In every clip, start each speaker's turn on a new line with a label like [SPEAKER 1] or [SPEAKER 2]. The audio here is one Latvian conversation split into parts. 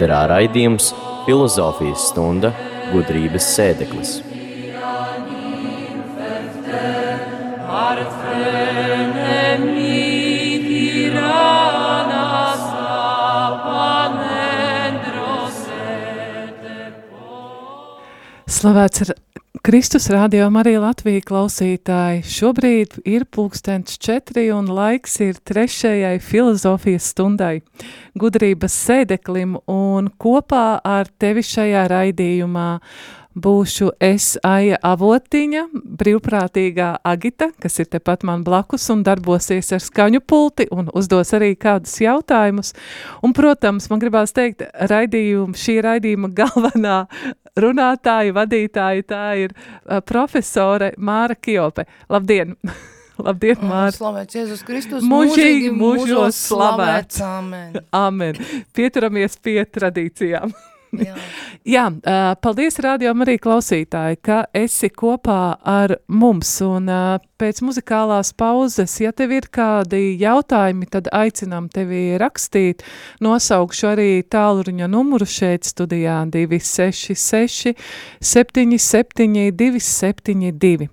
[SPEAKER 1] ēterā raidījums Filozofijas stunda gudrības sēdeklis.
[SPEAKER 2] Slavēts ir Kristus rādio Marija Latvija klausītāji. Šobrīd ir pulkstens četri un laiks ir trešajai filozofijas stundai, gudrības sēdeklim un kopā ar tevi šajā raidījumā būšu es Aija Avotiņa, brīvprātīgā Agita, kas ir tepat man blakus un darbosies ar skaņu pulti un uzdos arī kādus jautājumus. Un, protams, man gribās teikt, raidījuma, šī raidījuma galvenā runātāja, vadītāja, tā ir uh, profesore Māra Kjope. Labdien! Labdien, Māra!
[SPEAKER 3] Slavēts Jēzus Kristus!
[SPEAKER 2] Mūžīgi mūžos slavēts!
[SPEAKER 3] Amen!
[SPEAKER 2] Amen! Pieturamies pie tradīcijām!
[SPEAKER 3] Jā.
[SPEAKER 2] Jā, uh, paldies rādījām arī klausītāji, ka esi kopā ar mums un uh, pēc muzikālās pauzes, ja tev ir kādi jautājumi, tad aicinām tevi rakstīt. Nosaukšu arī tālruņa numuru šeit studijā 266 77 272.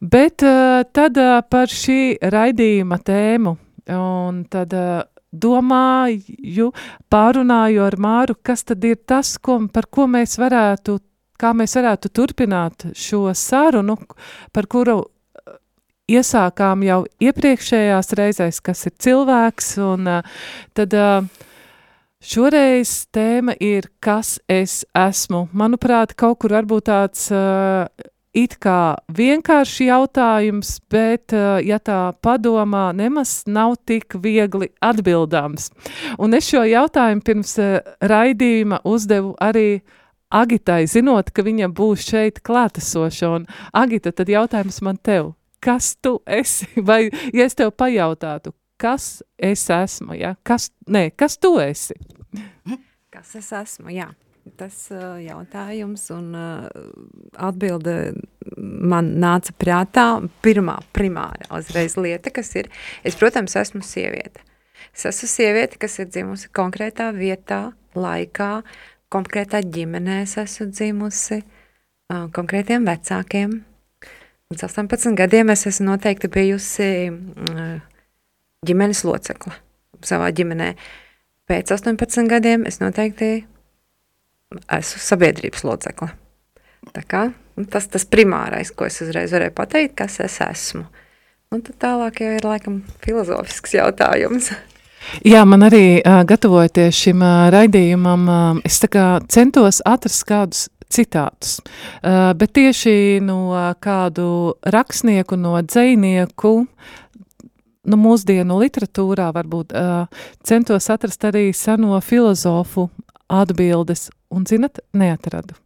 [SPEAKER 2] Bet uh, tad uh, par šī raidījuma tēmu un tad uh, domāju, pārunāju ar Māru, kas tad ir tas, ko, par ko mēs varētu, kā mēs varētu turpināt šo sarunu, par kuru uh, iesākām jau iepriekšējās reizēs, kas ir cilvēks, un uh, tad uh, šoreiz tēma ir, kas es esmu. Manuprāt, kaut kur varbūt tāds it kā vienkārši jautājums, bet, eh, ja tā padomā, nemaz nav tik viegli atbildāms. Un es šo jautājumu pirms eh, raidījuma uzdevu arī Agitai, zinot, ka viņa būs šeit klātesoša. Un, Agita, tad jautājums man tev, kas tu esi? Vai, ja es tev pajautātu, kas es esmu, ja? kas, nē, kas tu esi?
[SPEAKER 4] Kas es esmu, jā tas jautājums, un atbilde man nāca prātā pirmā primāra uzreiz lieta, kas ir, es, protams, esmu sieviete. Es esmu sieviete, kas ir dzimusi konkrētā vietā, laikā, konkrētā ģimenē es esmu dzimusi, konkrētiem vecākiem. Līdz 18 gadiem es esmu noteikti bijusi ģimenes locekla savā ģimenē. Pēc 18 gadiem es noteikti esmu sabiedrības locekle. Tā kā, nu, tas tas primārais, ko es uzreiz varēju pateikt, kas es esmu. Un tad tālāk jau ir laikam filozofisks jautājums.
[SPEAKER 2] Jā, man arī uh, gatavojoties šim uh, raidījumam, uh, es tā kā centos atrast kādus citātus, uh, bet tieši no kādu rakstnieku, no dzejnieku, nu, mūsdienu literatūrā varbūt uh, centos atrast arī seno filozofu atbildes, un, zinat, neatradu.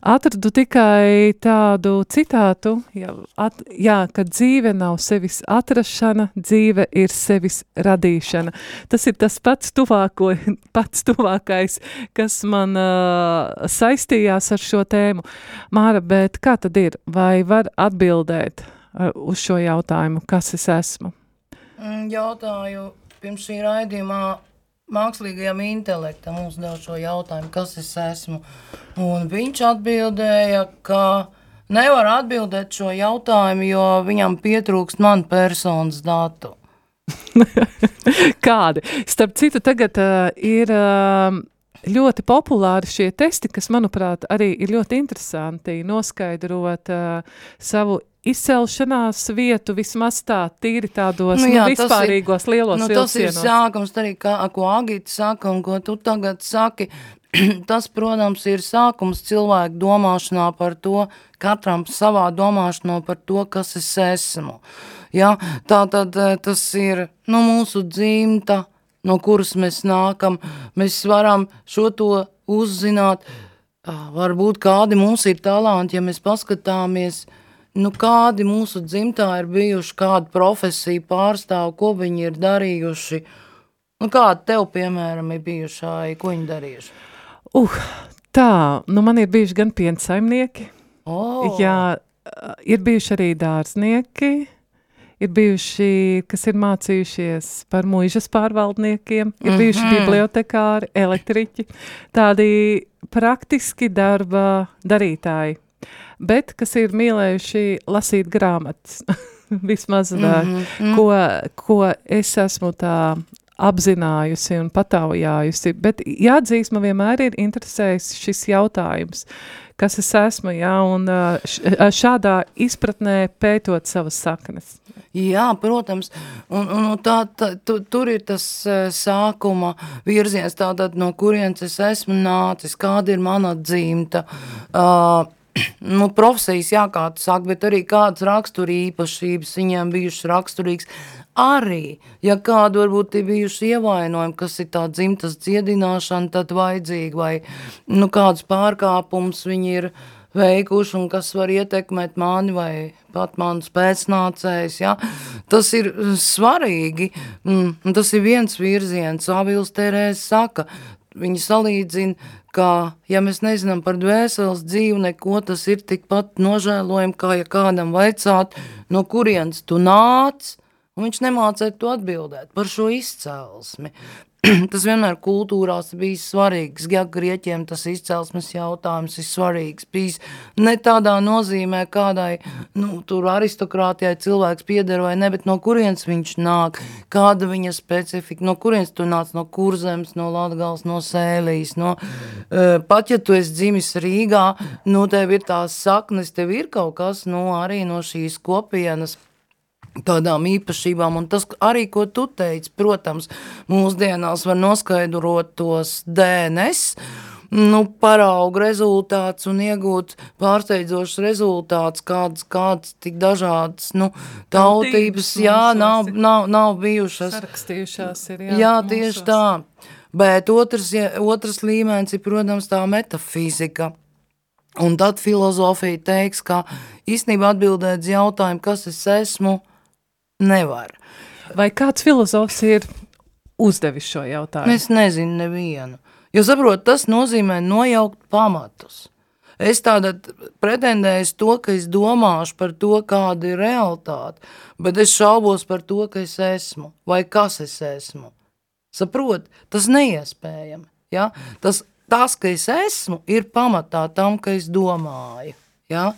[SPEAKER 2] Atradu tikai tādu citātu, jā, at, jā, ka dzīve nav sevis atrašana, dzīve ir sevis radīšana. Tas ir tas pats, tuvāko, pats tuvākais, kas man uh, saistījās ar šo tēmu. Māra, bet kā tad ir? Vai var atbildēt uh, uz šo jautājumu, kas es esmu?
[SPEAKER 3] Mm, jautāju pirms šī raidījumā mākslīgajam intelektam uzdevu šo jautājumu, kas es esmu. Un viņš atbildēja, ka nevar atbildēt šo jautājumu, jo viņam pietrūkst man personas datu.
[SPEAKER 2] Kādi? Starp citu, tagad uh, ir uh, ļoti populāri šie testi, kas, manuprāt, arī ir ļoti interesanti noskaidrot uh, savu izcelšanās vietu vismaz tā tīri tādos nu, jā, nu, vispārīgos ir, lielos
[SPEAKER 3] nu,
[SPEAKER 2] vilcienos.
[SPEAKER 3] Tas ir sākums arī, kā, ko Agita saka un ko tu tagad saki. tas, protams, ir sākums cilvēku domāšanā par to, katram savā domāšanā par to, kas es esmu. Ja? Tā tad eh, tas ir nu, mūsu dzimta, no kuras mēs nākam. Mēs varam šo to uzzināt. Varbūt kādi mums ir talanti, ja mēs paskatāmies – Nu, kādi mūsu dzimtā ir bijuši, kāda profesija pārstāv, ko viņi ir darījuši? Nu, kāda tev, piemēram, ir bijušā, ko viņi darījuši?
[SPEAKER 2] Uh, tā, nu man ir bijuši gan piensaimnieki,
[SPEAKER 3] oh.
[SPEAKER 2] jā, ir bijuši arī dārznieki, ir bijuši, kas ir mācījušies par muižas pārvaldniekiem, ir mm -hmm. bijuši bibliotekāri, elektriķi, tādi praktiski darba darītāji, bet kas ir mīlējuši lasīt grāmatas. Vismaz mm -hmm. ko, ko es esmu tā apzinājusi un pataujājusi, bet jāatzīst, man vienmēr ir interesējis šis jautājums, kas es esmu, jā, un šādā izpratnē pētot savas saknes.
[SPEAKER 3] Jā, protams, un, un tā, tā, tu, tur ir tas sākuma virziens, tātad no kurienes es esmu nācis, kāda ir mana dzimta, uh, nu, profesijas, jā, kā tu saki, bet arī kādas raksturīpašības viņiem bijušas raksturīgas, arī, ja kādu varbūt ir bijuši ievainojumi, kas ir tā dzimtas dziedināšana, tad vajadzīgi, vai nu, kāds pārkāpums viņi ir veikuši un kas var ietekmēt mani vai pat manus pēcnācējus, ja? tas ir svarīgi, mm, tas ir viens virziens, Avils Terēs saka, viņi salīdzina, ka, ja mēs nezinām par dvēseles dzīvi neko, tas ir tikpat nožēlojami, kā ja kādam vaicāt, no kurienes tu nāc, Un viņš nemācīja to atbildēt par šo izcelsmi. tas vienmēr kultūrās bija svarīgs. Ja grieķiem tas izcelsmes jautājums ir svarīgs. Bijis ne tādā nozīmē, kādai nu, tur aristokrātijai cilvēks pieder vai ne, bet no kurienes viņš nāk, kāda viņa specifika, no kurienes tu nāc, no kurzemes, no Latgals, no Sēlīs. No, uh, pat ja tu esi dzimis Rīgā, nu tev ir tās saknes, tev ir kaut kas nu, arī no šīs kopienas tādām īpašībām, un tas arī, ko tu teici, protams, mūsdienās var noskaidrot tos DNS, nu, paraugu rezultāts un iegūt pārsteidzošs rezultāts, kāds, kāds tik dažādas, nu, tautības, jā, nav, nav, nav bijušas.
[SPEAKER 2] Sarakstījušās ir, jā.
[SPEAKER 3] Jā, tieši mūsos. tā. Bet otrs, ja, otrs līmenis ir, protams, tā metafizika. Un tad filozofija teiks, ka īstenībā atbildēt jautājumu, kas es esmu, Nevar.
[SPEAKER 2] Vai kāds filozofs ir uzdevis šo jautājumu?
[SPEAKER 3] Es nezinu nevienu. Jo saprot, tas nozīmē nojaukt pamatus. Es tātad pretendēju to, ka es domāšu par to, kāda ir realitāte, bet es šaubos par to, ka es esmu vai kas es esmu. Saprot, tas neiespējami. Ja? Tas, tas, ka es esmu, ir pamatā tam, ka es domāju. Ja?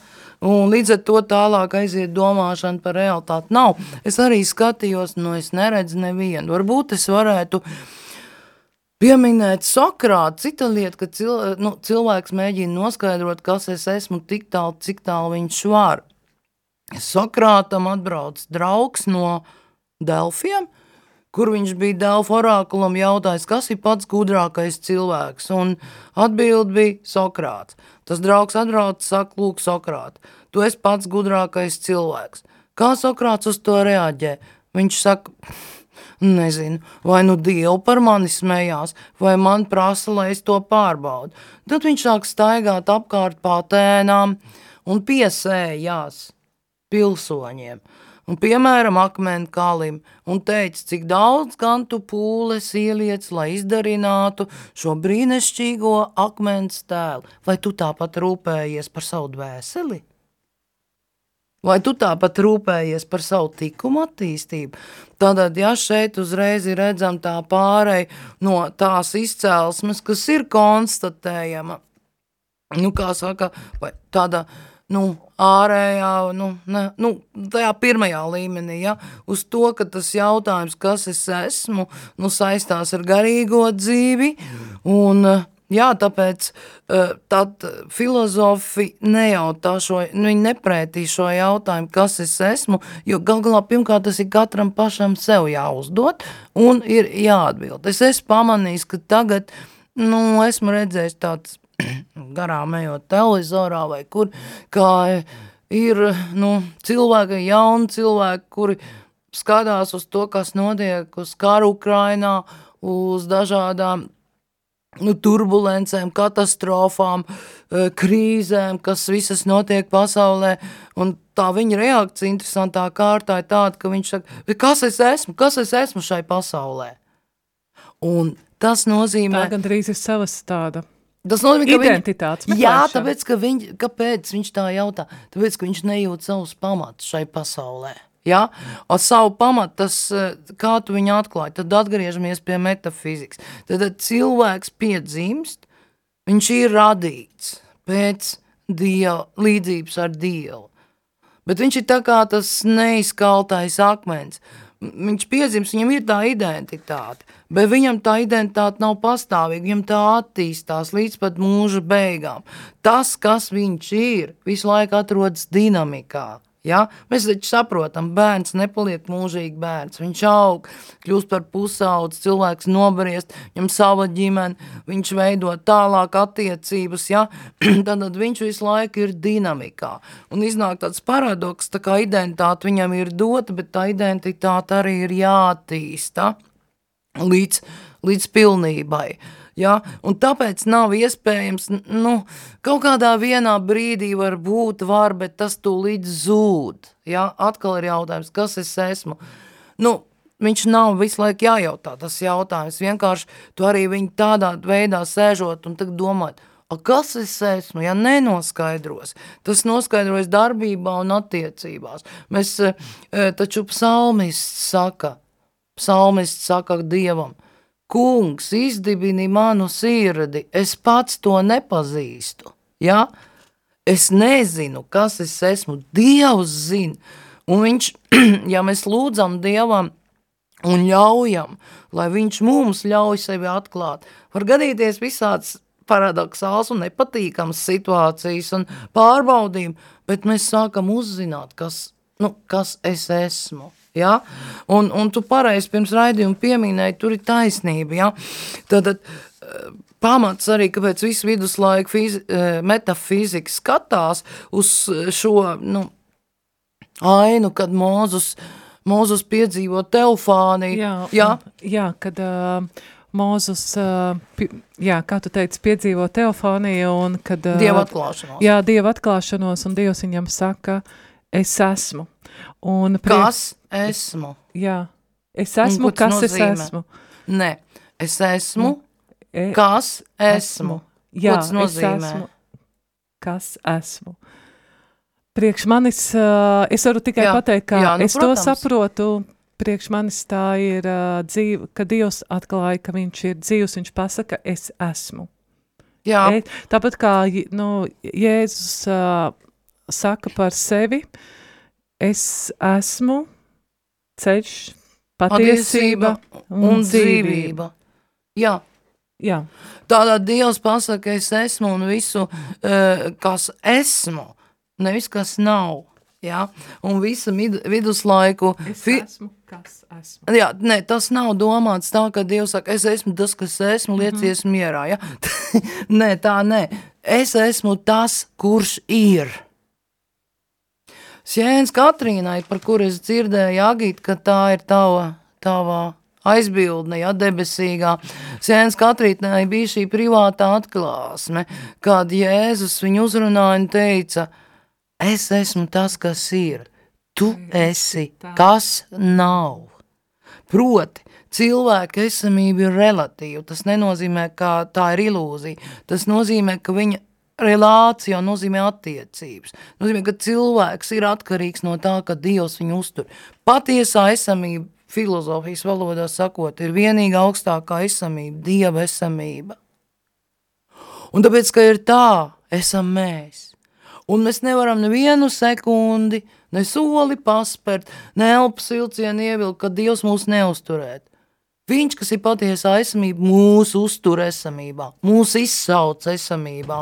[SPEAKER 3] Un līdz ar to tālāk aiziet domāšana par realitāti. Nav. Es arī skatījos, nu es neredzu nevienu. Varbūt es varētu pieminēt Sokrātu. Cita lieta, ka cil, nu, cilvēks mēģina noskaidrot, kas es esmu tik tālu, cik tālu viņš var. Sokrātam atbrauc draugs no Delfiem, kur viņš bija Delfa orākulam jautājis, kas ir pats gudrākais cilvēks, un atbild bija Sokrāts. Tas draugs atbrauc, saka, lūk, Sokrāt, tu esi pats gudrākais cilvēks. Kā Sokrāts uz to reaģē? Viņš saka, nezinu, vai nu Dievu par mani smējās, vai man prasa, lai es to pārbaudu. Tad viņš sāk staigāt apkārt pātēnām un piesējās pilsoņiem un, piemēram, akmeni kalim, un teica, cik daudz gan tu pūles ieliec, lai izdarinātu šo brīnišķīgo akmens tēlu. Vai tu tāpat rūpējies par savu dvēseli? Vai tu tāpat rūpējies par savu tikumu attīstību? Tātad, ja šeit uzreiz ir redzam tā pārēj no tās izcelsmes, kas ir konstatējama, nu, kā saka, vai tāda, nu, ārējā, nu, ne, nu, tajā pirmajā līmenī, ja, uz to, ka tas jautājums, kas es esmu, nu, saistās ar garīgo dzīvi, un, jā, tāpēc eh, tad filozofi nejautā šo, nu, viņi neprētī šo jautājumu, kas es esmu, jo gal galā pirmkārt tas ir katram pašam sev jāuzdot, un ir jāatbild. Es esmu pamanījis, ka tagad, nu, esmu redzējis tāds garām ejot televizorā vai kur, kā ir nu, cilvēki, jauni cilvēki, kuri skatās uz to, kas notiek uz karu Ukrainā, uz dažādām nu, turbulencēm, katastrofām, eh, krīzēm, kas visas notiek pasaulē, un tā viņa reakcija interesantā kārtā ir tāda, ka viņš saka, kas es esmu, kas es esmu šai pasaulē? Un tas nozīmē...
[SPEAKER 2] Tā gandrīz ir savas tāda
[SPEAKER 3] Tas nozīmē, ka
[SPEAKER 2] identitātes
[SPEAKER 3] viņš, jā, tāpēc, ka viņš, kāpēc viņš tā jautā? Tāpēc, ka viņš nejūt savus pamatus šai pasaulē. Ja? Ar savu pamatu, tas, eh, kā tu viņu atklāji, tad atgriežamies pie metafizikas. Tad, tad cilvēks piedzimst, viņš ir radīts pēc dieva, līdzības ar dievu. Bet viņš ir tā kā tas neizkaltais akmens. Viņš piedzims, viņam ir tā identitāte, bet viņam tā identitāte nav pastāvīga, viņam tā attīstās līdz pat mūža beigām. Tas, kas viņš ir, visu laiku atrodas dinamikā. Ja? Mēs taču saprotam, bērns nepaliek mūžīgi bērns. Viņš aug, kļūst par pusaudzi, cilvēks nobriest, viņam sava ģimene, viņš veido tālāk attiecības, ja? tad viņš visu laiku ir dinamikā. Un iznāk tāds paradoks, tā kā identitāte viņam ir dota, bet tā identitāte arī ir jātīsta līdz, līdz pilnībai. Ja? Un tāpēc nav iespējams, nu, kaut kādā vienā brīdī var būt var, bet tas tūlīt zūd. Ja? Atkal ir jautājums, kas es esmu? Nu, viņš nav visu laiku jājautā tas jautājums. Vienkārši tu arī viņu tādā veidā sēžot un tad domāt, A, kas es esmu, ja nenoskaidros? Tas noskaidrojas darbībā un attiecībās. Mēs e, taču psalmists saka, psalmists saka Dievam – Kungs, izdibini manu sirdi, es pats to nepazīstu. Ja? Es nezinu, kas es esmu. Dievs zina. Un viņš, ja mēs lūdzam Dievam un ļaujam, lai viņš mums ļauj sevi atklāt, var gadīties visāds paradoxāls un nepatīkams situācijas un pārbaudījumi, bet mēs sākam uzzināt, kas, nu, kas es esmu. Ja? Un, un tu pareizi pirms raidījuma pieminēji, tur ir taisnība. Ja? Tad, tad pamats arī, kāpēc visu viduslaiku fizi, eh, metafizika skatās uz šo nu, ainu, kad Mūzus, Mūzus piedzīvo teofāniju.
[SPEAKER 2] Jā, jā? jā kad uh, Mūzus, uh, jā, kā tu teici, piedzīvo teofāniju un kad... Uh,
[SPEAKER 3] dieva atklāšanos.
[SPEAKER 2] Jā, dieva atklāšanos un Dievs viņam saka, es esmu. Un
[SPEAKER 3] priek... Kas esmu?
[SPEAKER 2] Jā, es esmu, kas nozīmē? es esmu.
[SPEAKER 3] Nē, es esmu, e... kas esmu.
[SPEAKER 2] Jā, es esmu, kas esmu. Priekš manis, uh, es varu tikai jā, pateikt, ka jā, nu, es protams. to saprotu, priekš manis tā ir uh, dzīve, ka Dievs atklāja, ka viņš ir dzīvs, viņš pasaka, es esmu.
[SPEAKER 3] Jā. E,
[SPEAKER 2] tāpat kā nu, Jēzus uh, saka par sevi, Es esmu ceļš, patiesība, patiesība un, un dzīvība.
[SPEAKER 3] Jā.
[SPEAKER 2] Jā.
[SPEAKER 3] Tādā Dievs pasaka, es esmu un visu, uh, kas esmu, nevis kas nav. Ja? Un visa viduslaiku...
[SPEAKER 2] Es esmu, kas esmu.
[SPEAKER 3] Jā, ne, tas nav domāts tā, ka Dievs saka, es esmu tas, kas esmu, liecies mm -hmm. mierā. Ja? nē, tā nē. Es esmu tas, kurš ir. Sjēns Katrīnai, par kur es dzirdēju, Agīt, ka tā ir tava, tava aizbildne, ja, debesīgā. Sēns Katrīnai bija šī privātā atklāsme, kad Jēzus viņu uzrunāja un teica, es esmu tas, kas ir, tu esi, kas nav. Proti, cilvēka esamība ir relatīva, tas nenozīmē, ka tā ir ilūzija, tas nozīmē, ka viņa relācija nozīmē attiecības. Nozīmē, ka cilvēks ir atkarīgs no tā, ka Dievs viņu uztur. Patiesā esamība, filozofijas valodā sakot, ir vienīga augstākā esamība, Dieva esamība. Un tāpēc, ka ir tā, esam mēs. Un mēs nevaram nevienu sekundi, ne soli paspērt, ne elpu silcienu ievilkt, ka Dievs mūs neusturēt. Viņš, kas ir patiesa esamība, mūs uztur esamībā, mūs izsauc esamībā.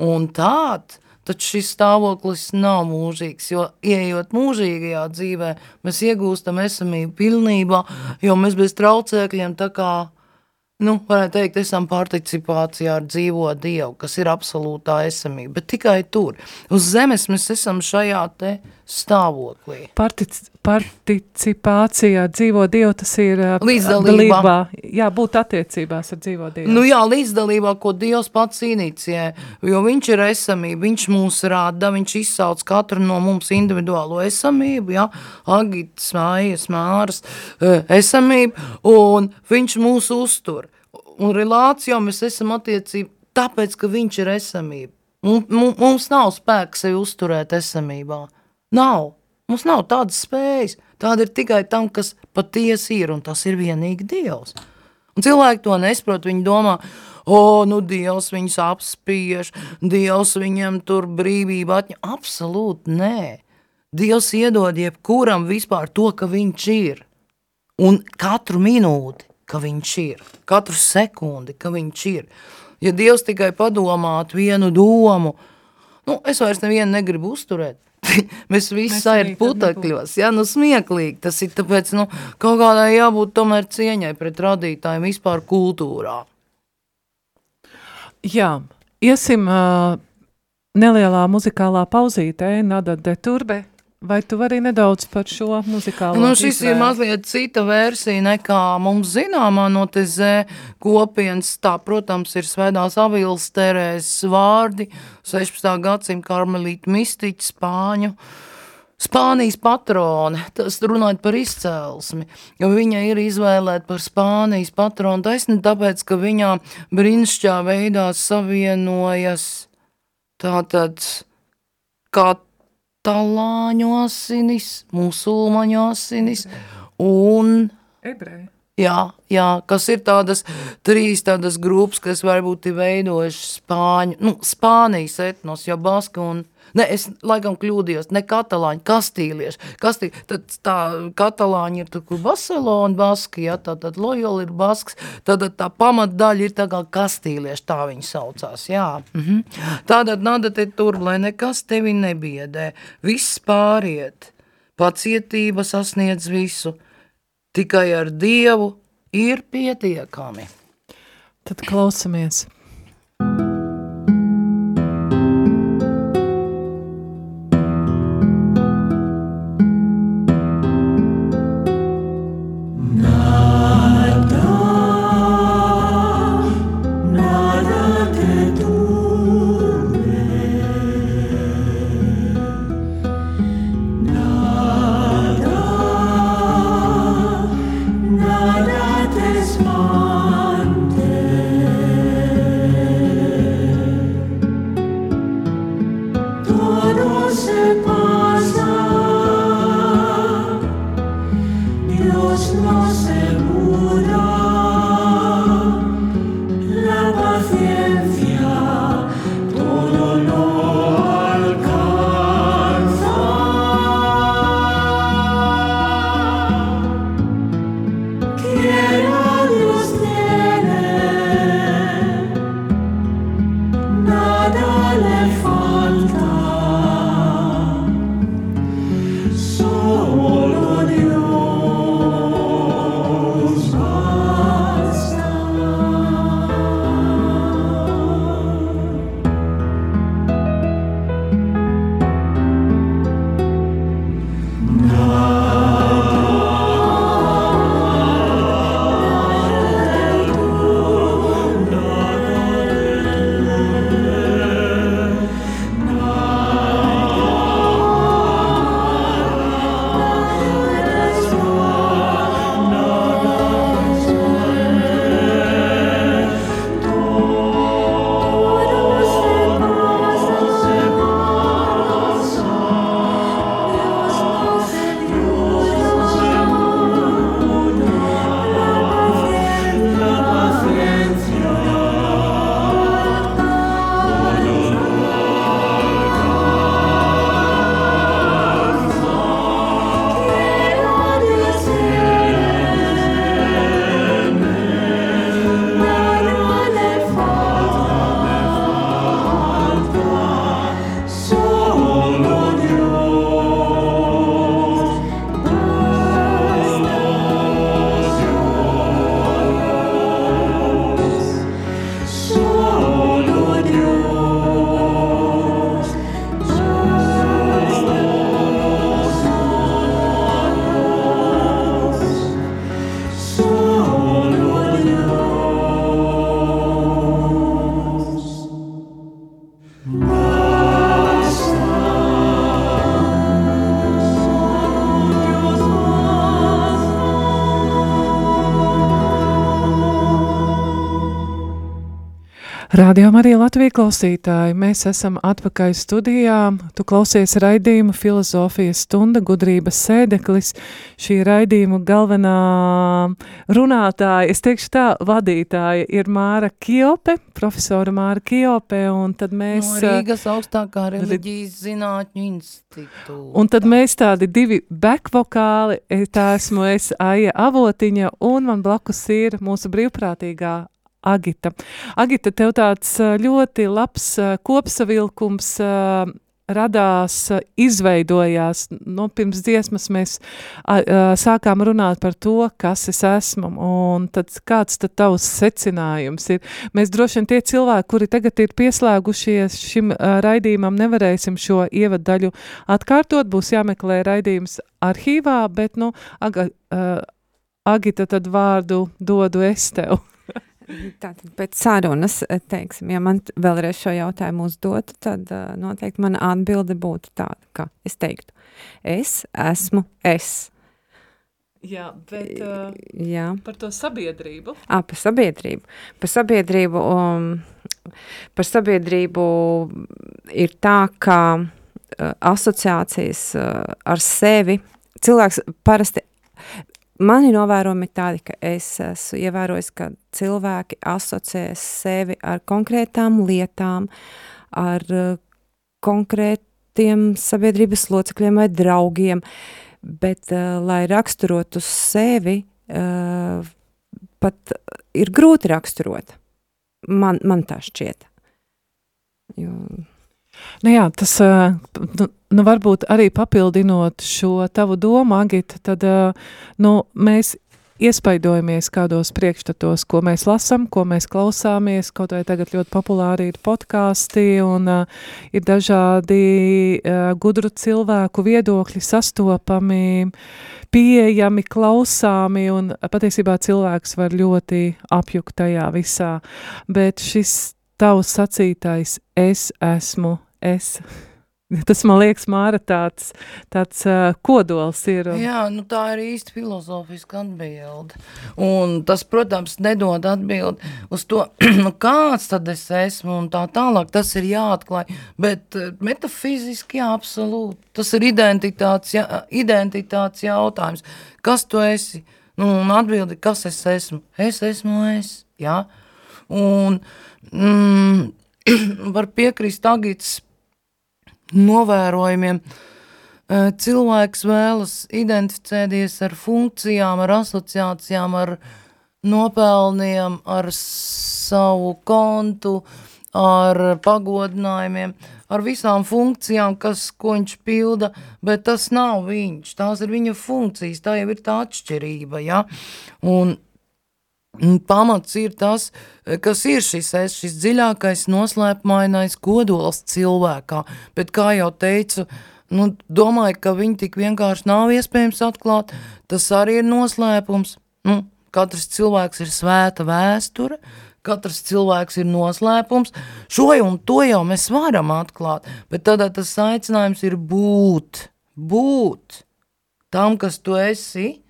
[SPEAKER 3] Un tād, taču šis stāvoklis nav mūžīgs, jo ieejot mūžīgajā dzīvē, mēs iegūstam esamību pilnībā, jo mēs bez traucēkļiem tā kā, nu, varētu teikt, esam participācijā ar dzīvo Dievu, kas ir absolūtā esamība, bet tikai tur. Uz zemes mēs esam šajā te stāvoklī.
[SPEAKER 2] Partic, participācijā dzīvo Dievu, tas ir
[SPEAKER 3] līdzdalībā. Dalībā,
[SPEAKER 2] jā, būt attiecībās ar dzīvo Dievu.
[SPEAKER 3] Nu jā, līdzdalībā, ko Dievs pats inicijē, jo viņš ir esamība, viņš mūs rāda, viņš izsauc katru no mums individuālo esamību, jā, Agitas, Mājas, Māras esamību, un viņš mūs uztur. Un relācijā mēs esam attiecība, tāpēc, ka viņš ir esamība. Mums nav spēka sevi uzturēt esamībā. Nav. Mums nav tādas spējas. Tāda ir tikai tam, kas patiesi ir, un tas ir vienīgi Dievs. Un cilvēki to nesaprot, viņi domā, o, nu Dievs viņus apspiež, Dievs viņam tur brīvību atņem. Absolūti nē. Dievs iedod jebkuram vispār to, ka viņš ir. Un katru minūti, ka viņš ir. Katru sekundi, ka viņš ir. Ja Dievs tikai padomātu vienu domu, nu, es vairs nevienu negribu uzturēt, Mēs visi sēžam putekļos. Jā, nu smieklīgi. Tas ir tāpēc, nu, kaut kādai jābūt tomēr cieņai pret radītājiem vispār kultūrā.
[SPEAKER 2] Jā, iesim uh, nelielā muzikālā pauzītē, Nada de Turbe Vai tu vari nedaudz par šo muzikālo
[SPEAKER 3] nu, šis izvēli? ir mazliet cita versija nekā mums zināmā no tezē kopienas. Tā, protams, ir svētās avils terēzes vārdi, 16. gadsimta karmelīta mistiķa spāņu. Spānijas patrone, tas runājot par izcēlesmi, jo viņa ir izvēlēta par Spānijas patronu taisni tāpēc, ka viņā brīnišķā veidā savienojas tātad kā talāņu asinis, musulmaņu asinis un
[SPEAKER 2] ebreju.
[SPEAKER 3] Jā, jā, kas ir tādas trīs tādas grupas, kas varbūt ir veidojušas Spāņu, nu, Spānijas etnos, jo Baska un Ne, es laikam kļūdījos, ne katalāņi, kastīlieši. Kastī, tad tā katalāņi ir tur, kur Barcelona, Baski, ja, tā tad Loyola ir Basks, tad tā pamatdaļa ir tā kā kastīlieši, tā viņi saucās, jā. Mhm. Tātad nada te tur, lai nekas tevi nebiedē, viss pāriet, pacietība sasniedz visu, tikai ar Dievu ir pietiekami.
[SPEAKER 2] Tad klausamies. Rādījām arī Latviju klausītāji. Mēs esam atpakaļ studijā. Tu klausies raidījumu filozofijas stunda gudrības sēdeklis. Šī raidījuma galvenā runātāja, es teikšu tā, vadītāja ir Māra Kiope, profesora Māra Kiope, un tad mēs...
[SPEAKER 3] No Rīgas augstākā reliģijas zinātņu institūta.
[SPEAKER 2] Un tad mēs tādi divi backvokāli, tā esmu es Aija Avotiņa, un man blakus ir mūsu brīvprātīgā Agita. Agita, tev tāds ļoti labs kopsavilkums radās, izveidojās. Nu, pirms dziesmas mēs a, a, sākām runāt par to, kas es esmu, un tad kāds tad tavs secinājums ir. Mēs droši vien tie cilvēki, kuri tagad ir pieslēgušies šim a, raidījumam, nevarēsim šo ievadaļu atkārtot, būs jāmeklē raidījums arhīvā, bet, nu, aga, a, Agita, tad vārdu dodu es tev.
[SPEAKER 4] Tātad pēc sarunas, teiksim, ja man vēlreiz šo jautājumu uzdotu, tad uh, noteikti mana atbilde būtu tāda, ka es teiktu, es esmu es.
[SPEAKER 2] Jā, bet uh,
[SPEAKER 4] Jā.
[SPEAKER 2] par to sabiedrību.
[SPEAKER 4] À, par sabiedrību. Par sabiedrību, um, par sabiedrību ir tā, ka uh, asociācijas uh, ar sevi cilvēks parasti Mani novērojumi ir tādi, ka es esmu ievērojis, ka cilvēki asociē sevi ar konkrētām lietām, ar uh, konkrētiem sabiedrības locekļiem vai draugiem, bet, uh, lai raksturotu sevi, uh, pat ir grūti raksturot. Man, man tā šķiet. Jo...
[SPEAKER 2] Nu jā, tas, nu, nu varbūt arī papildinot šo tavu domu, Agita, tad, nu, mēs iespaidojamies kādos priekšstatos, ko mēs lasam, ko mēs klausāmies, kaut vai tagad ļoti populāri ir podkāsti un uh, ir dažādi uh, gudru cilvēku viedokļi sastopami, pieejami, klausāmi un patiesībā cilvēks var ļoti apjukt tajā visā, bet šis tavs sacītais es esmu es. Tas man liekas, Māra, tāds, tāds uh, kodols ir. Un...
[SPEAKER 3] Jā, nu tā ir īsti filozofiska atbilde. Un tas, protams, nedod atbildi uz to, nu kāds tad es esmu un tā tālāk. Tas ir jāatklāj. Bet metafiziski, jā, absolūti. Tas ir identitātes, jā, identitātes jautājums. Kas tu esi? Nu, un atbildi, kas es esmu? Es esmu es, jā. Un mm, var piekrist Agits novērojumiem. Cilvēks vēlas identificēties ar funkcijām, ar asociācijām, ar nopelniem, ar savu kontu, ar pagodinājumiem, ar visām funkcijām, kas, ko viņš pilda, bet tas nav viņš, tās ir viņa funkcijas, tā jau ir tā atšķirība, ja? Un pamats ir tas, kas ir šis es, šis dziļākais noslēpmainais kodols cilvēkā, bet kā jau teicu, nu, domāju, ka viņi tik vienkārši nav iespējams atklāt, tas arī ir noslēpums, nu, katrs cilvēks ir svēta vēsture, katrs cilvēks ir noslēpums, šo un to jau mēs varam atklāt, bet tad tas aicinājums ir būt, būt tam, kas tu esi,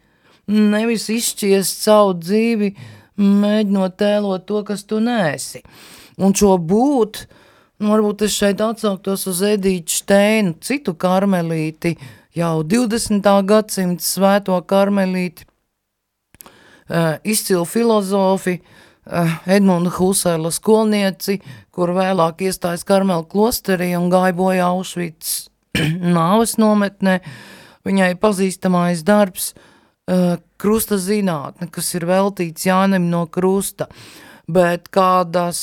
[SPEAKER 3] nevis izšķiest savu dzīvi, mēģinot tēlot to, kas tu neesi. Un šo būt, nu, varbūt es šeit atsauktos uz Edītu Šteinu, citu karmelīti, jau 20. gadsimta svēto karmelīti, uh, izcilu filozofi, uh, Edmunda Husēla skolnieci, kur vēlāk iestājas Karmela klosterī un gāja bojā Aušvits nāves nometnē. Viņai pazīstamais darbs krusta zinātne, kas ir veltīts Jānim no krusta, bet, kādas,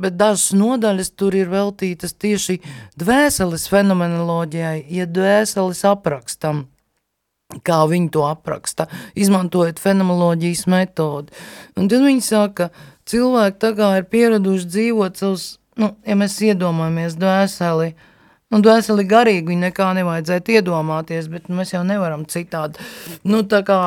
[SPEAKER 3] bet dažas nodaļas tur ir veltītas tieši dvēseles fenomenoloģijai, ja dvēseles aprakstam, kā viņi to apraksta, izmantojot fenomenoloģijas metodi. Un tad viņi saka, cilvēki tā ir pieraduši dzīvot savus, nu, ja mēs iedomājamies dvēseli, uh, Un dvēseli garīgi viņa nekā nevajadzētu iedomāties, bet mēs jau nevaram citādi. Nu, tā kā,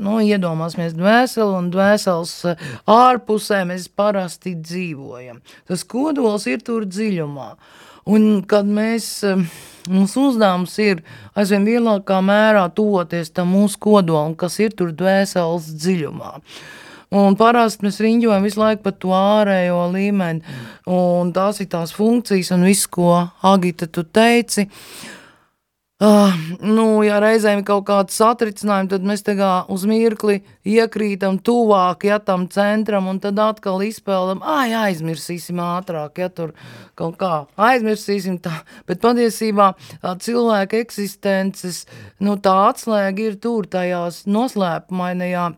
[SPEAKER 3] nu, iedomāsimies dvēseli un dvēseles eh, ārpusē mēs parasti dzīvojam. Tas kodols ir tur dziļumā. Un kad mēs, eh, mums uzdevums ir aizvien lielākā mērā tuvoties tam mūsu kodolam, kas ir tur dvēseles dziļumā. Un parasti mēs riņķojam visu laiku par to ārējo līmeni, un tās ir tās funkcijas un viss, ko Agita tu teici. Uh, nu, ja reizēm ir kaut kāds satricinājums, tad mēs tā kā uz mirkli iekrītam tuvāk, ja tam centram, un tad atkal izpēldam, ai, aizmirsīsim ātrāk, ja tur kaut kā aizmirsīsim tā, bet patiesībā cilvēka eksistences, nu, tā atslēga ir tur tajās noslēpumainajā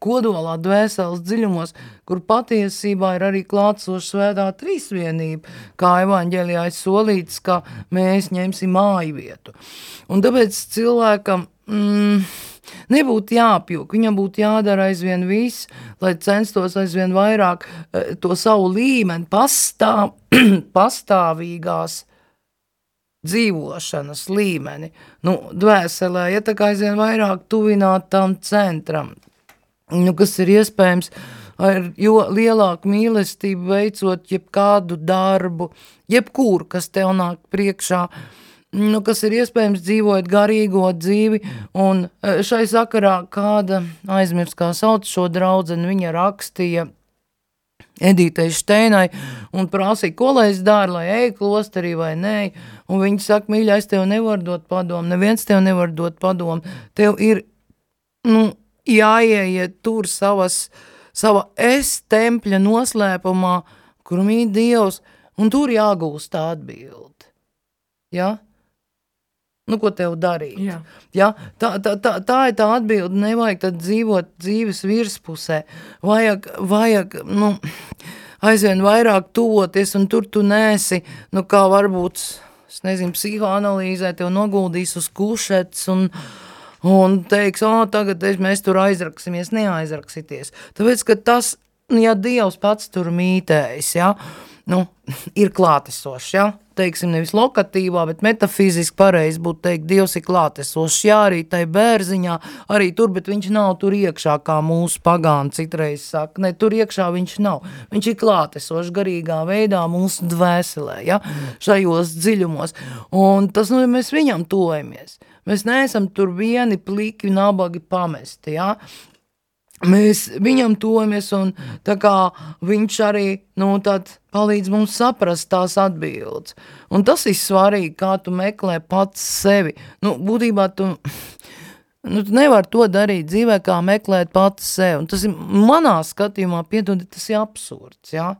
[SPEAKER 3] kodolā dvēseles dziļumos, kur patiesībā ir arī klātsoša svētā trīsvienība, kā evaņģēlijā ir solīts, ka mēs ņemsim māju vietu. Un tāpēc cilvēkam mm, nebūtu jāapjūk, viņam būtu jādara aizvien viss, lai censtos aizvien vairāk eh, to savu līmeni pastāv, pastāvīgās dzīvošanas līmeni, nu, dvēselē, ja tā kā aizvien vairāk tuvināt tam centram, nu, kas ir iespējams ar jo lielāku mīlestību veicot jebkādu darbu, jebkuru, kas tev nāk priekšā, nu, kas ir iespējams dzīvojot garīgo dzīvi, un šai sakarā kāda aizmirst, kā sauc šo draudzeni, viņa rakstīja Edītei Šteinai un prasīja, ko lai es daru, lai eju klosterī vai nē, un viņa saka, mīļais, tev nevar dot padomu, neviens tev nevar dot padomu, tev ir, nu, jāieiet tur savas, sava es tempļa noslēpumā, kur mīt Dievs, un tur jāgūst tā atbildi. Ja? Nu, ko tev darīt?
[SPEAKER 2] Jā.
[SPEAKER 3] Ja? Tā, tā, tā, tā ir tā atbilde. Nevajag tad dzīvot dzīves virspusē. Vajag, vajag nu, aizvien vairāk tuvoties, un tur tu nesi, nu, kā varbūt, es nezinu, psihoanalīzē tev noguldīs uz kušets un, un teiks, o, tagad mēs tur aizraksimies, neaizraksieties. Tāpēc, ka tas, ja Dievs pats tur mītējis, ja, nu, ir klātesošs, ja, teiksim, nevis lokatīvā, bet metafiziski pareizi būtu teikt, Dievs ir klātesošs, jā, arī tai bērziņā, arī tur, bet viņš nav tur iekšā, kā mūsu pagāni citreiz saka, ne, tur iekšā viņš nav, viņš ir klātesošs garīgā veidā mūsu dvēselē, ja, šajos dziļumos, un tas, nu, mēs viņam tojamies, mēs neesam tur vieni pliki, nabagi pamesti, ja, mēs viņam tojamies, un viņš arī nu, palīdz mums saprast tās atbildes. Un tas ir svarīgi, kā tu meklē pats sevi. Nu, būtībā tu, nu, tu nevar to darīt dzīvē, kā meklēt pats sevi. Un tas ir manā skatījumā, piedodi, tas ir absurds. Ja?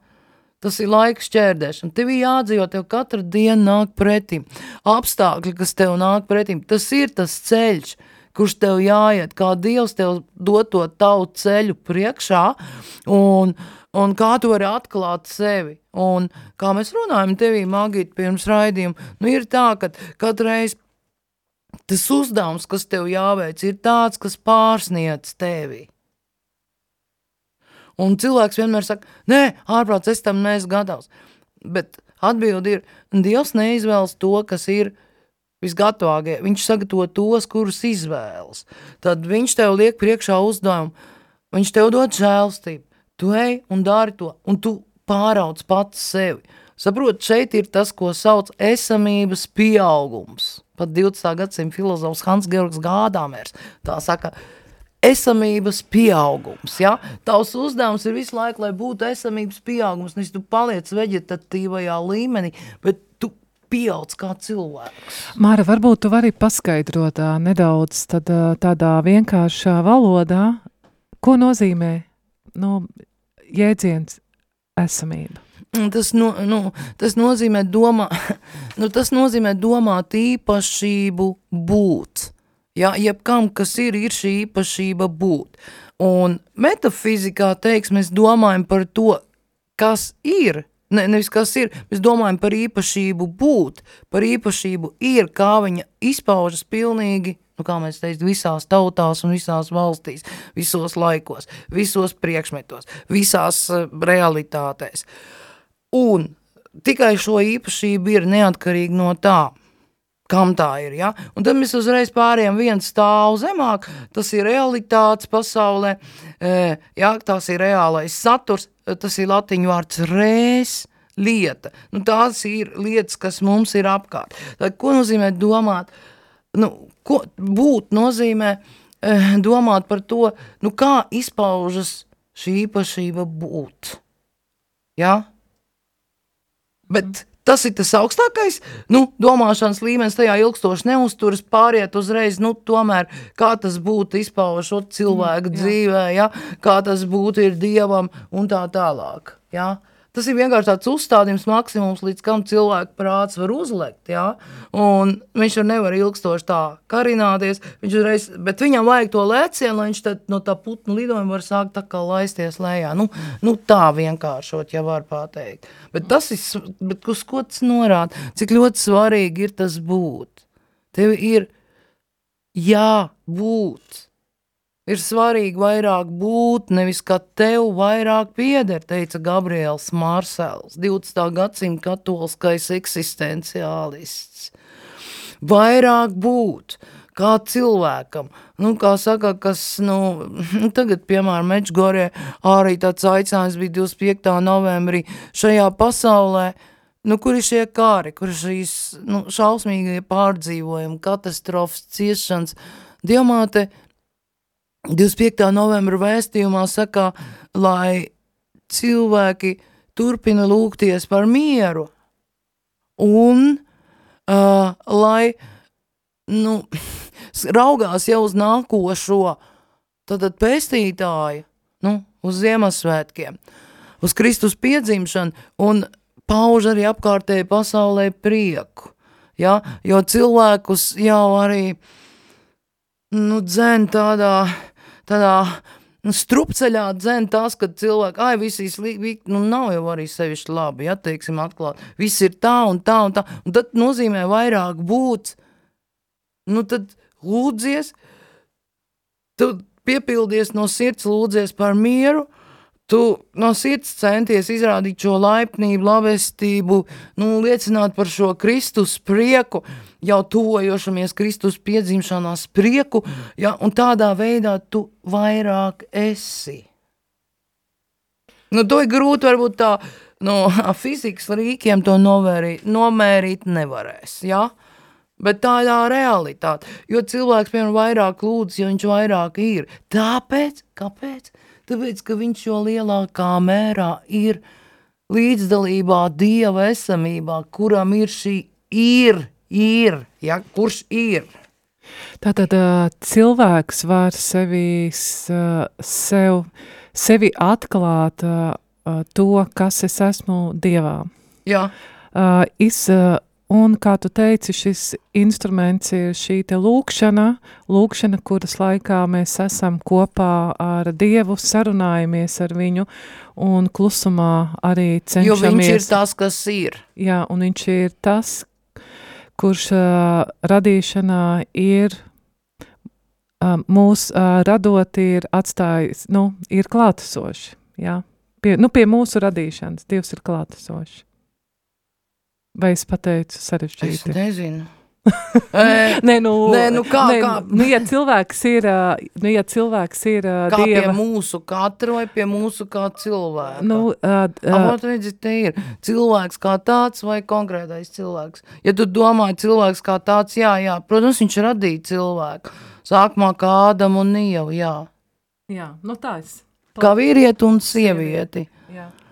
[SPEAKER 3] Tas ir laiks šķērdēšana. Tev ir jādzīvo, tev katru dienu nāk pretim. Apstākļi, kas tev nāk pretim, tas ir tas ceļš, kurš tev jāiet, kā Dievs tev dot to tavu ceļu priekšā, un, un kā tu vari atklāt sevi. Un kā mēs runājam tevī, Magīt, pirms raidījuma, nu ir tā, ka katreiz tas uzdevums, kas tev jāveic, ir tāds, kas pārsniedz tevi. Un cilvēks vienmēr saka, nē, ārprāts, es tam neesmu gatavs. Bet atbildi ir, Dievs neizvēlas to, kas ir visgatavākie, viņš sagatavo tos, kurus izvēlas. Tad viņš tev liek priekšā uzdevumu, viņš tev dod žēlstību, tu ej un dari to, un tu pārauc pats sevi. Saprot, šeit ir tas, ko sauc esamības pieaugums. Pat 20. gadsimta filozofs Hans Georgs Gādāmers tā saka, esamības pieaugums, ja? Tavs uzdevums ir visu laiku, lai būtu esamības pieaugums, nevis tu paliec veģetatīvajā līmenī, bet pieaudz kā cilvēks.
[SPEAKER 2] Māra, varbūt tu vari paskaidrot tā, nedaudz tad, tādā vienkāršā valodā, ko nozīmē nu, jēdziens esamība?
[SPEAKER 3] Tas, no, nu, tas, nozīmē domā, nu, tas nozīmē domāt īpašību būt. Ja, jebkam, kas ir, ir šī īpašība būt. Un metafizikā, teiks, mēs domājam par to, kas ir, Ne, nevis kas ir, mēs domājam par īpašību būt, par īpašību ir, kā viņa izpaužas pilnīgi, nu kā mēs teicu, visās tautās un visās valstīs, visos laikos, visos priekšmetos, visās uh, realitātēs. Un tikai šo īpašību ir neatkarīgi no tā, kam tā ir, ja? Un tad mēs uzreiz pārējām viens stāvu zemāk, tas ir realitātes pasaulē, e, ja, tas ir reālais saturs, tas ir latiņu vārds rēs, lieta. Nu, tās ir lietas, kas mums ir apkārt. Tad, ko nozīmē domāt? Nu, ko būt nozīmē eh, domāt par to, nu kā izpaužas šī īpašība būt. Ja? Bet tas ir tas augstākais nu, domāšanas līmenis, tajā ilgstoši neuzturas, pāriet uzreiz, nu, tomēr, kā tas būtu izpaužot cilvēku mm, dzīvē, ja? kā tas būtu ir dievam un tā tālāk. Ja? Tas ir vienkārši tāds uzstādījums, maksimums, līdz kam cilvēka prāts var uzlikt. Ja? Un viņš jau nevar ilgstoši tā karināties, viņš uzreiz, bet viņam vajag to lēcienu, lai viņš tad, no tā putnu lidojuma var sākt tā kā laisties lejā. Nu, nu tā vienkāršot, ja var pateikt. Bet tas ir, bet uz ko tas norāda? Cik ļoti svarīgi ir tas būt. Tev ir jābūt Ir svarīgi vairāk būt, nevis ka tev vairāk pieder, teica Gabriels Mārsēls, 20. gadsimta katoliskais eksistenciālists. Vairāk būt kā cilvēkam, nu, kā saka, kas, nu, tagad, piemēram, Mečgorē arī tāds aicinājums bija 25. novembrī šajā pasaulē, nu, kur ir šie kāri, kur šīs, nu, šausmīgie pārdzīvojumi, katastrofas, ciešanas, Diamāte 25. novembra vēstījumā saka, lai cilvēki turpina lūgties par mieru un uh, lai nu, raugās jau uz nākošo tad pēstītāju, nu, uz Ziemassvētkiem, uz Kristus piedzimšanu un pauž arī apkārtēji pasaulē prieku, ja? jo cilvēkus jau arī nu, dzen tādā tādā nu, strupceļā dzen tas, ka cilvēki, ai, visīs, nu, nav jau arī sevišķi labi, ja, teiksim, atklāt. Viss ir tā un tā un tā, un tad nozīmē vairāk būt, nu, tad lūdzies, tu piepildies no sirds, lūdzies par mieru, Tu no sirds centies izrādīt šo laipnību, labestību, nu, liecināt par šo Kristus prieku, jau tuvojošamies Kristus piedzimšanās prieku, ja, un tādā veidā tu vairāk esi. Nu, to ir grūti varbūt tā, no fizikas rīkiem to novērīt, nomērīt nevarēs, ja? Bet tā ir tā realitāte, jo cilvēks, piemēram, vairāk lūdz, jo viņš vairāk ir. Tāpēc, kāpēc? tāpēc, ka viņš jo lielākā mērā ir līdzdalībā Dieva esamībā, kuram ir šī ir, ir, ja, kurš ir.
[SPEAKER 2] Tātad cilvēks var sevi, sev, sevi atklāt to, kas es esmu Dievā.
[SPEAKER 3] Jā.
[SPEAKER 2] Iz, Un, kā tu teici, šis instruments ir šī te lūkšana, lūkšana, kuras laikā mēs esam kopā ar Dievu, sarunājamies ar viņu un klusumā arī cenšamies.
[SPEAKER 3] Jo viņš ir tas, kas ir.
[SPEAKER 2] Jā, un viņš ir tas, kurš uh, radīšanā ir, uh, mūs uh, radot ir atstājis, nu, ir klātesoši, jā. Pie, nu, pie mūsu radīšanas Dievs ir klātesoši. Vai es pateicu sarežģīti?
[SPEAKER 3] Es nezinu.
[SPEAKER 2] nē, nu,
[SPEAKER 3] nē, nu kā,
[SPEAKER 2] nē,
[SPEAKER 3] kā?
[SPEAKER 2] Nu, ja cilvēks ir, nu, ja cilvēks ir
[SPEAKER 3] kā
[SPEAKER 2] dieva...
[SPEAKER 3] pie mūsu katra vai pie mūsu kā cilvēka?
[SPEAKER 2] Nu, uh, uh,
[SPEAKER 3] Avot, redzi, te ir cilvēks kā tāds vai konkrētais cilvēks. Ja tu domā cilvēks kā tāds, jā, jā, protams, viņš radīja cilvēku. Sākumā kā Ādamu un Ievu, jā.
[SPEAKER 2] Jā, nu tā es.
[SPEAKER 3] Kā vīrieti un sievieti.
[SPEAKER 2] Jā.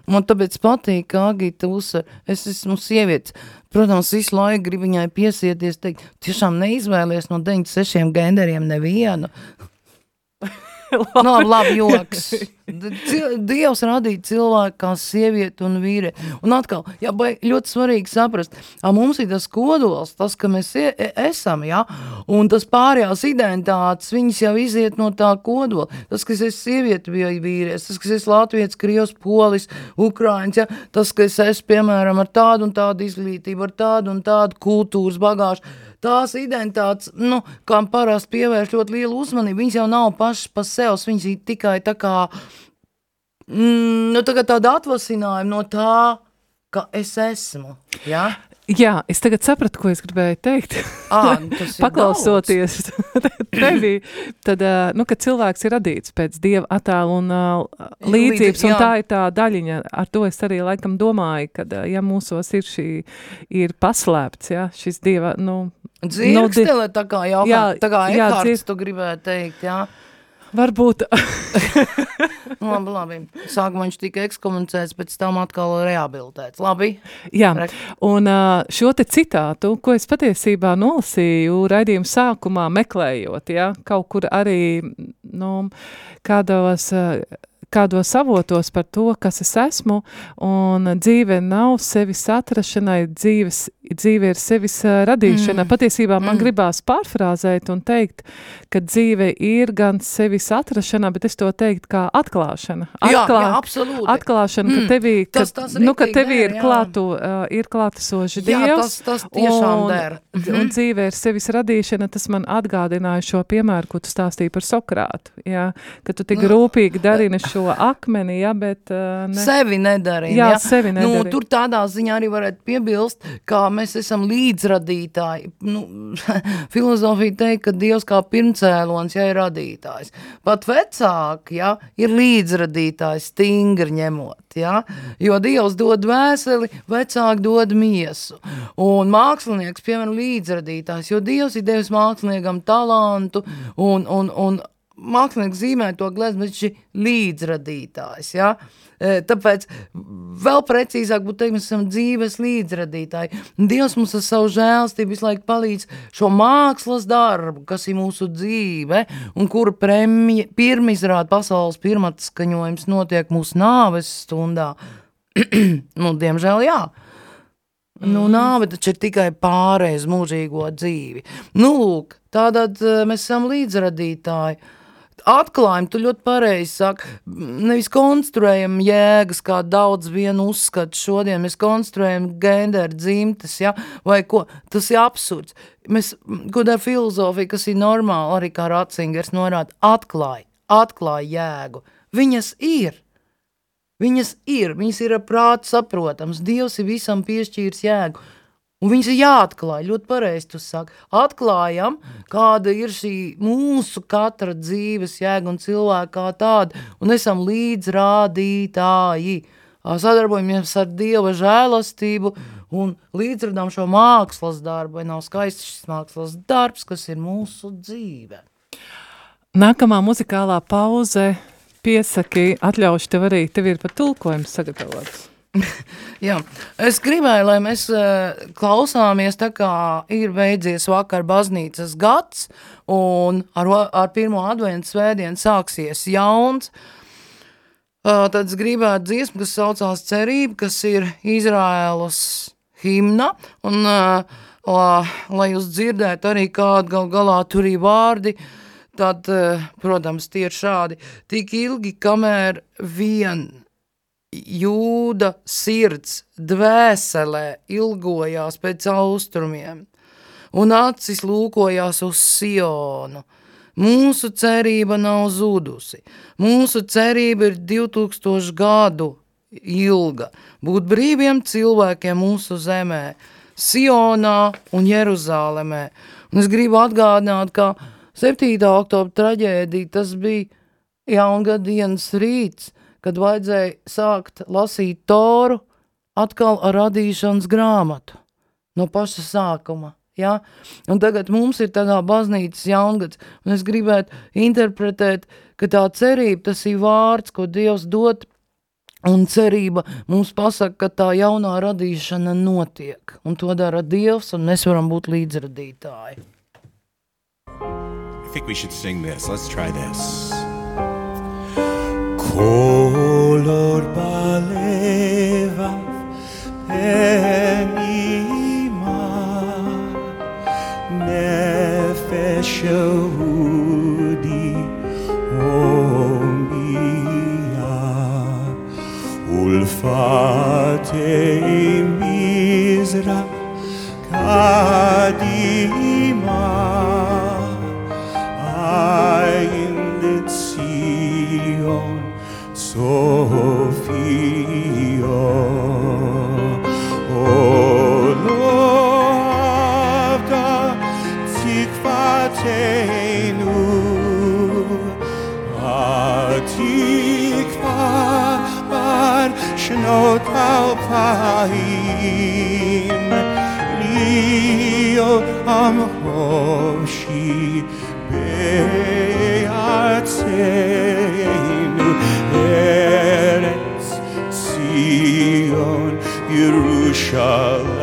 [SPEAKER 3] Man tāpēc patīk, ka Agita uzsver, es esmu sievietes. Protams, visu laiku grib viņai piesieties, teikt, tiešām neizvēlies no 96 genderiem nevienu. Labi. Nav labi joks. Dievs radīja cilvēku kā sievieti un vīri. Un atkal, jā, ļoti svarīgi saprast, ka mums ir tas kodols, tas, ka mēs e esam, ja? un tas pārējās identitātes, viņas jau iziet no tā kodola. Tas, kas es sievieti vai vīrietis, tas, kas es latvietis, krievs, polis, ukrāņš, ja? tas, ka es piemēram, ar tādu un tādu izglītību, ar tādu un tādu kultūras bagāžu, tās identitātes, nu, kam parasti pievērš ļoti lielu uzmanību, viņas jau nav pašas pa sev, viņas ir tikai tā kā, mm, nu, tā kā tāda atvasinājuma no tā, ka es esmu, ja?
[SPEAKER 2] Jā, es tagad sapratu, ko es gribēju teikt.
[SPEAKER 3] À,
[SPEAKER 2] Paklausoties tevi, tad, nu, kad cilvēks ir radīts pēc dieva attēla un līdzības, un tā ir tā daļiņa, ar to es arī laikam domāju, kad, ja mūsos ir šī, ir paslēpts, ja, šis dieva, nu,
[SPEAKER 3] Dzirkstele, tā kā jau,
[SPEAKER 2] Jā,
[SPEAKER 3] tā kā
[SPEAKER 2] jā,
[SPEAKER 3] Ekārts,
[SPEAKER 2] dzir-
[SPEAKER 3] tu gribēji teikt, jā.
[SPEAKER 2] Varbūt,
[SPEAKER 3] Nu, labi, labi. Sākumā viņš tika ekskomunicēts, pēc tam atkal rehabilitēts. Labi.
[SPEAKER 2] jā,
[SPEAKER 3] Re-
[SPEAKER 2] un šo te citātu, ko es patiesībā nolasīju raidījuma sākumā meklējot, ja, kaut kur arī, nu, kādos, kādos avotos par to, kas es esmu, un dzīve nav sevis atrašanai, dzīves, dzīve ir sevis radīšana. Mm. Patiesībā man
[SPEAKER 3] Mm.
[SPEAKER 2] mm. gribās pārfrāzēt un teikt, ka dzīve ir gan sevis atrašanā, bet es to teikt kā atklāšana.
[SPEAKER 3] Jā,
[SPEAKER 2] Atklā,
[SPEAKER 3] jā, absolūti.
[SPEAKER 2] Atklāšana,
[SPEAKER 3] Mm,
[SPEAKER 2] ka tevī, ka,
[SPEAKER 3] tas- tas
[SPEAKER 2] nu, ka tevī ir,
[SPEAKER 3] jā.
[SPEAKER 2] klātu, uh, ir klātesoši
[SPEAKER 3] Jā,
[SPEAKER 2] Dievs.
[SPEAKER 3] tas, tas tiešām
[SPEAKER 2] un,
[SPEAKER 3] der. Mhm.
[SPEAKER 2] Un dzīve ir sevis radīšana, tas man atgādināja šo piemēru, ko tu stāstīji par Sokrātu. Jā, ka tu tik
[SPEAKER 3] Nu,
[SPEAKER 2] rūpīgi darini šo akmeni, jā, bet uh, ne.
[SPEAKER 3] Sevi nedarīt.
[SPEAKER 2] Jā,
[SPEAKER 3] ja?
[SPEAKER 2] sevi
[SPEAKER 3] Nu,
[SPEAKER 2] nedarīt.
[SPEAKER 3] tur tādā ziņā arī varētu piebilst, ka mēs esam līdzradītāji. Nu, filozofija teikt, ka Dievs kā pirmcēlons ja, ir radītājs. Pat vecāki ja, ir līdzradītājs stingri ņemot. Ja? Jo Dievs dod vēseli, vecāki dod miesu. Un mākslinieks, piemēram, līdzradītājs, jo Dievs ir devis māksliniekam talantu un, un, un mākslinieks zīmē to gleznu, viņš ir līdzradītājs. Ja? E, Tāpēc vēl precīzāk būtu teikt, mēs esam dzīves līdzradītāji. Dievs mums ar savu žēlstību visu laiku palīdz šo mākslas darbu, kas ir mūsu dzīve, un kura premja, pirma izrāda pasaules pirmatskaņojums notiek mūsu nāves stundā. nu, diemžēl jā. Nu, nāve taču ir tikai pārējais mūžīgo dzīvi. Nu, lūk, tādēļ mēs esam līdzradītāji. Atklājumi, tu ļoti pareizi saki, nevis konstruējam jēgas, kā daudz vienu uzskata šodien, mēs konstruējam genderu dzimtes, ja, vai ko, tas ir absurds. Mēs, ko tā filozofija, kas ir normāla, arī kā Ratzingers norāda, atklāja, atklāja jēgu. Viņas ir. Viņas ir, viņas ir ar prātu saprotams. Dievs ir visam piešķīris jēgu. Un viņas ir jāatklāj, ļoti pareizi tu saki. Atklājam, kāda ir šī mūsu katra dzīves jēga un cilvēka kā tāda, un esam līdzrādītāji. Sadarbojamies ar Dieva žēlastību un līdzradām šo mākslas darbu, vai nav skaists šis mākslas darbs, kas ir mūsu dzīve.
[SPEAKER 2] Nākamā muzikālā pauze piesaki, atļaušu tev arī, tev ir pat tulkojums sagatavots.
[SPEAKER 3] Jā, es gribēju, lai mēs uh, klausāmies, tā kā ir beidzies vakar baznīcas gads, un ar, ar pirmo adventu svētdienu sāksies jauns. Uh, tad es gribētu dziesmu, kas saucās Cerība, kas ir Izraēlas himna, un uh, la, lai jūs dzirdētu arī kādu gal galā tur ir vārdi, tad, protams, tie ir šādi, tik ilgi, kamēr vien jūda sirds dvēselē ilgojās pēc austrumiem, un acis lūkojās uz Sionu. Mūsu cerība nav zudusi. Mūsu cerība ir 2000 gadu ilga. Būt brīviem cilvēkiem mūsu zemē, Sionā un Jeruzālemē. Un es gribu atgādināt, ka 7. oktobra traģēdija tas bija jaungada rīts, kad vajadzēja sākt lasīt Toru atkal ar radīšanas grāmatu no paša sākuma. Ja? Un tagad mums ir tādā baznīcas jaungads, un es gribētu interpretēt, ka tā cerība tas ir vārds, ko Dievs dod, un cerība mums pasaka, ka tā jaunā radīšana notiek, un to dara Dievs, un mēs varam būt līdzradītāji.
[SPEAKER 5] I think we should sing this. Let's try this. Color baleva penima nefesh Yehudi omia ulfate mizra kadima Ein Zion Sophia O Lovda Tikvatenu Atikva Bar Shnot Alpaim Li Leo am shall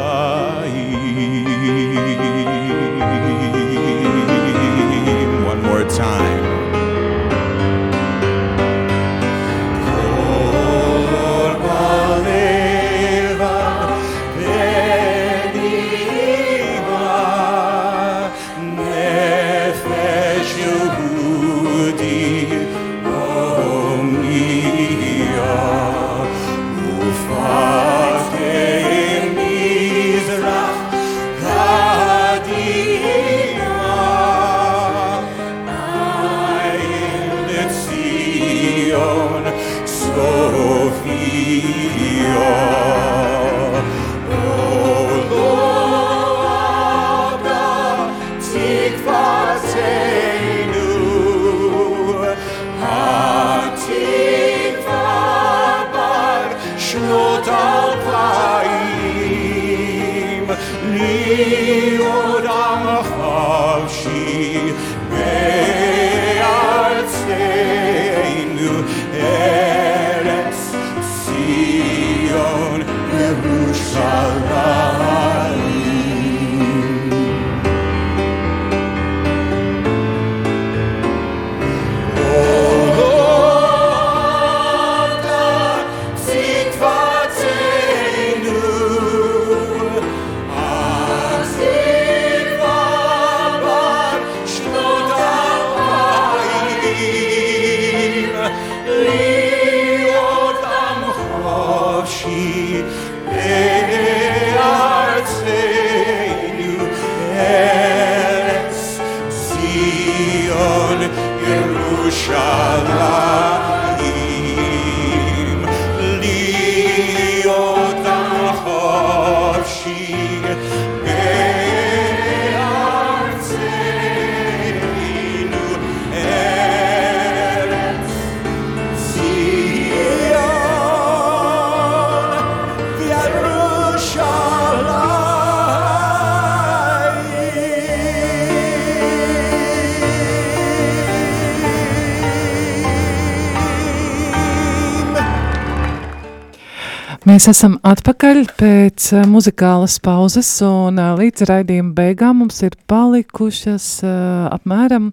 [SPEAKER 2] Mēs esam atpakaļ pēc uh, muzikālas pauzes, un uh, līdz raidījuma beigām mums ir palikušas uh, apmēram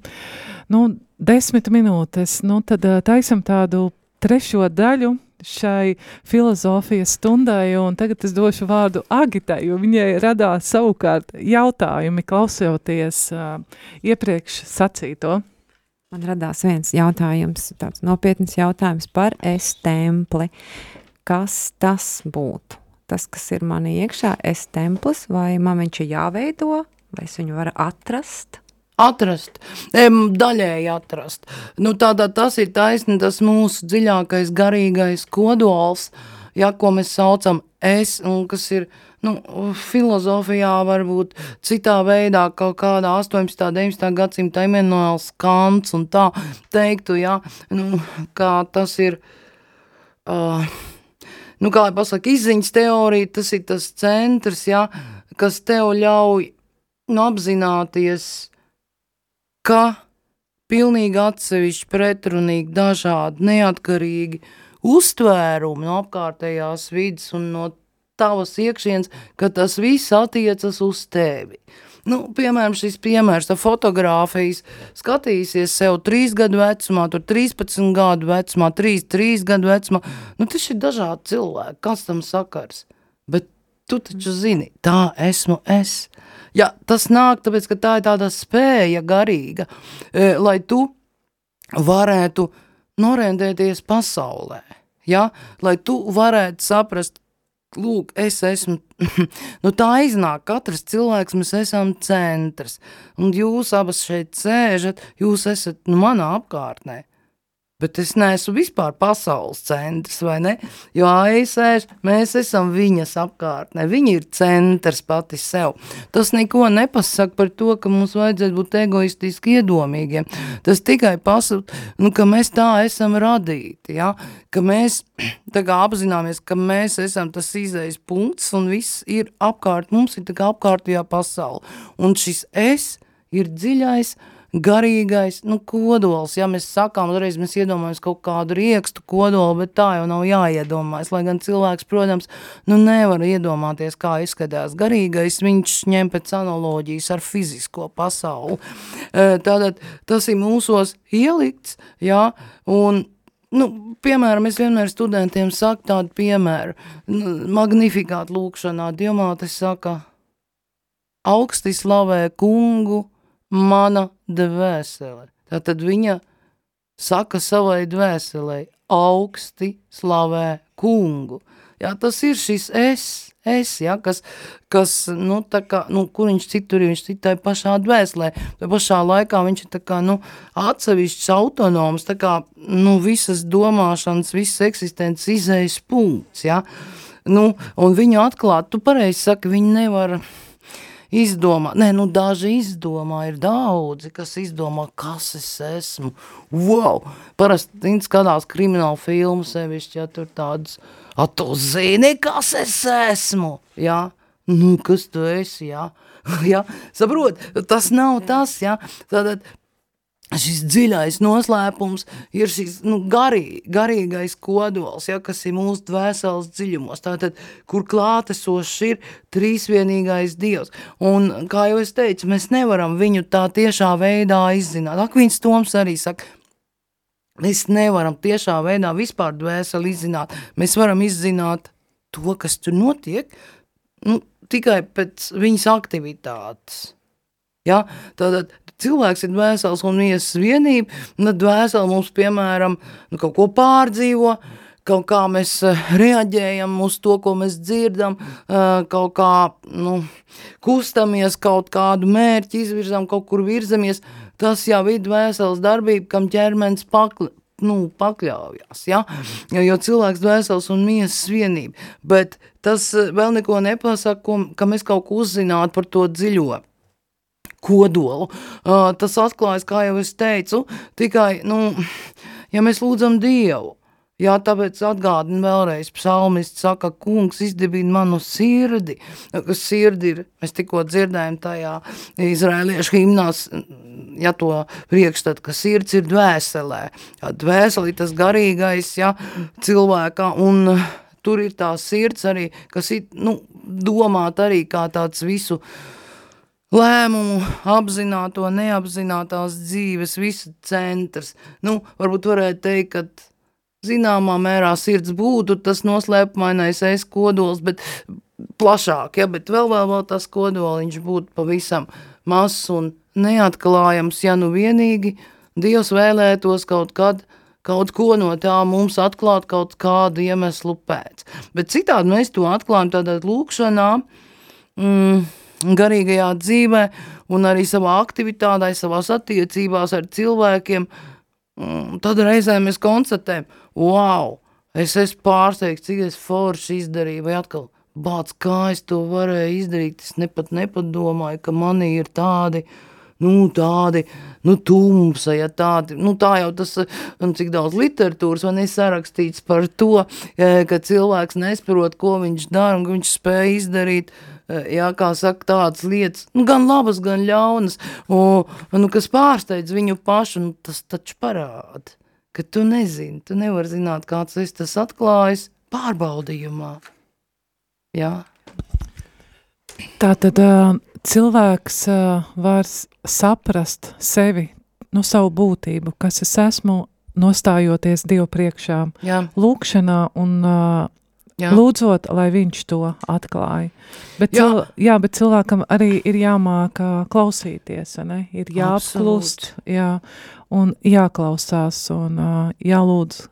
[SPEAKER 2] nu, desmit minūtes. Nu, tad uh, taisam tādu trešo daļu šai filozofijas stundai, un tagad es došu vārdu Agitai, jo viņai radās savukārt jautājumi, klausoties uh, iepriekš sacīto.
[SPEAKER 4] Man radās viens jautājums, tāds nopietns jautājums par es templi. Kas tas būtu? Tas, kas ir manī iekšā, es templis, vai man viņš ir jāveido, vai es viņu varu atrast?
[SPEAKER 3] Atrast, daļēji atrast. Nu, tādā tas ir taisni, tas mūsu dziļākais garīgais kodols, ja, ko mēs saucam es, un kas ir, nu, filozofijā varbūt citā veidā kaut kādā 18. 19. gadsimta Emanuels Kants un tā teiktu, ja, nu, kā tas ir, uh, nu, kā lai pasaka, izziņas teorija, tas ir tas centrs, ja, kas tev ļauj nu, apzināties, ka pilnīgi atsevišķi, pretrunīgi, dažādi, neatkarīgi uztvērumi no apkārtējās vidas un no tavas iekšienes, ka tas viss attiecas uz tevi. Nu, piemēram, šis piemērs ar fotografijas skatīsies sev 3 gadu vecumā, tur 13 gadu vecumā, 3, 3 gadu vecumā. Nu, tas ir dažādi cilvēki, kas tam sakars. Bet tu taču zini, tā esmu es. Ja, tas nāk tāpēc, ka tā ir tāda spēja garīga, e, lai tu varētu norendēties pasaulē. Ja? Lai tu varētu saprast, lūk, es esmu, nu tā iznāk, katrs cilvēks, mēs esam centrs, un jūs abas šeit sēžat, jūs esat nu, manā apkārtnē. Bet es neesmu vispār pasaules centrs, vai ne? Jo aizsēž, mēs esam viņas apkārtnē, viņa ir centrs pati sev. Tas neko nepasaka par to, ka mums vajadzētu būt egoistiski iedomīgiem. Tas tikai pasaka, nu, ka mēs tā esam radīti, ja? ka mēs tā kā apzināmies, ka mēs esam tas izējas punkts un viss ir apkārt, mums ir tā kā apkārtējā pasaule. Un šis es ir dziļais, garīgais nu, kodols. Ja mēs sakām, uzreiz mēs iedomājamies kaut kādu riekstu kodolu, bet tā jau nav jāiedomājas. Lai gan cilvēks, protams, nu, nevar iedomāties, kā izskatās garīgais, viņš ņem pēc analoģijas ar fizisko pasauli. E, Tātad tas ir mūsos ielikts, ja, un Nu, piemēram, es vienmēr studentiem saku tādu piemēru. Nu, magnifikāt lūkšanā Dievmāte saka, augsti slavē kungu, mana dvēsele. Tātad viņa saka savai dvēselei, augsti slavē kungu. Jā, tas ir šis es, es, ja, kas, kas nu, tā kā, nu, kur viņš citur ir, viņš citai pašā dvēselē, tā pašā laikā viņš ir tā kā, nu, atsevišķs autonoms, tā kā, nu, visas domāšanas, visas eksistences izējas punkts, ja, nu, un viņu atklāt, tu pareizi saki, viņi nevar, izdomā, nē, nu daži izdomā, ir daudzi, kas izdomā, kas es esmu. Wow! Parasti skatās kriminālu filmu sevišķi, ja tur tādas, a tu zini, kas es esmu, jā? Nu, kas tu esi, jā? jā? Saprot, tas nav tas, jā? Tātad šis dziļais noslēpums ir šis nu, garī, garīgais kodols, ja, kas ir mūsu dvēseles dziļumos. Tātad, kur klātesošs ir trīsvienīgais Dievs. Un, kā jau es teicu, mēs nevaram viņu tā tiešā veidā izzināt. Akvīns Toms arī saka, mēs nevaram tiešā veidā vispār dvēseli izzināt. Mēs varam izzināt to, kas tur notiek, nu, tikai pēc viņas aktivitātes. Ja? Tātad cilvēks ir dvēseles un miesas vienība, un tad dvēsele mums, piemēram, nu, kaut ko pārdzīvo, kaut kā mēs eh, reaģējam uz to, ko mēs dzirdam, eh, kaut kā nu, kustamies, kaut kādu mērķi izvirzām, kaut kur virzamies, tas jau ir dvēseles darbība, kam ķermenis pakli, nu, pakļaujās, ja? jo, cilvēks dvēseles un miesas vienība, bet tas eh, vēl neko nepasaka, ka mēs kaut ko uzzinātu par to dziļo kodolu. Uh, tas atklājas, kā jau es teicu, tikai, nu, ja mēs lūdzam Dievu, Jā, tāpēc atgādinu vēlreiz, psalmists saka, kungs izdibina manu sirdi, kas sirdi ir, mēs tikko dzirdējam tajā izrēliešu himnās, ja to priekšstat, ka sirds ir dvēselē, jā, dvēseli tas garīgais, ja, cilvēkā, un tur ir tā sirds arī, kas ir, nu, domāt arī kā tāds visu, uh, lēmumu, apzināto, neapzinātās dzīves, visu centrs. Nu, varbūt varētu teikt, ka zināmā mērā sirds būtu tas noslēpumainais es kodols, bet plašāk, ja, bet vēl, vēl, vēl tas kodoliņš būtu pavisam mazs un neatklājams, ja nu vienīgi Dievs vēlētos kaut kad kaut ko no tā mums atklāt kaut kādu iemeslu pēc. Bet citādi mēs to atklājam tādā lūkšanā, mm, garīgajā dzīvē un arī savā aktivitātē, savās attiecībās ar cilvēkiem, mm, tad reizē mēs konstatējam, wow, es esmu pārsteigts, cik es forši izdarīju, vai atkal, bāc, kā es to varēju izdarīt, es nepat nepadomāju, ka manī ir tādi, nu, tādi, nu, tumsa, ja tādi, nu, tā jau tas, un cik daudz literatūras man ir sarakstīts par to, eh, ka cilvēks nesprot, ko viņš dara, un ka viņš spēja izdarīt, uh, jā, kā saka, tādas lietas, nu, gan labas, gan ļaunas, un, nu, kas pārsteidz viņu pašu, nu, tas taču parāda, ka tu nezini, tu nevar zināt, kāds es tas atklājis pārbaudījumā. Jā.
[SPEAKER 2] Tā tad uh, cilvēks uh, var saprast sevi, nu, savu būtību, kas es esmu, nostājoties Dievu priekšā,
[SPEAKER 3] Jā.
[SPEAKER 2] lūkšanā un uh, Jā. Lūdzot, lai viņš to atklāja. Bet, jā. Cil, jā, bet cilvēkam arī ir jāmāk klausīties, ne? ir jāapklust, jā, un jāklausās, un jālūdz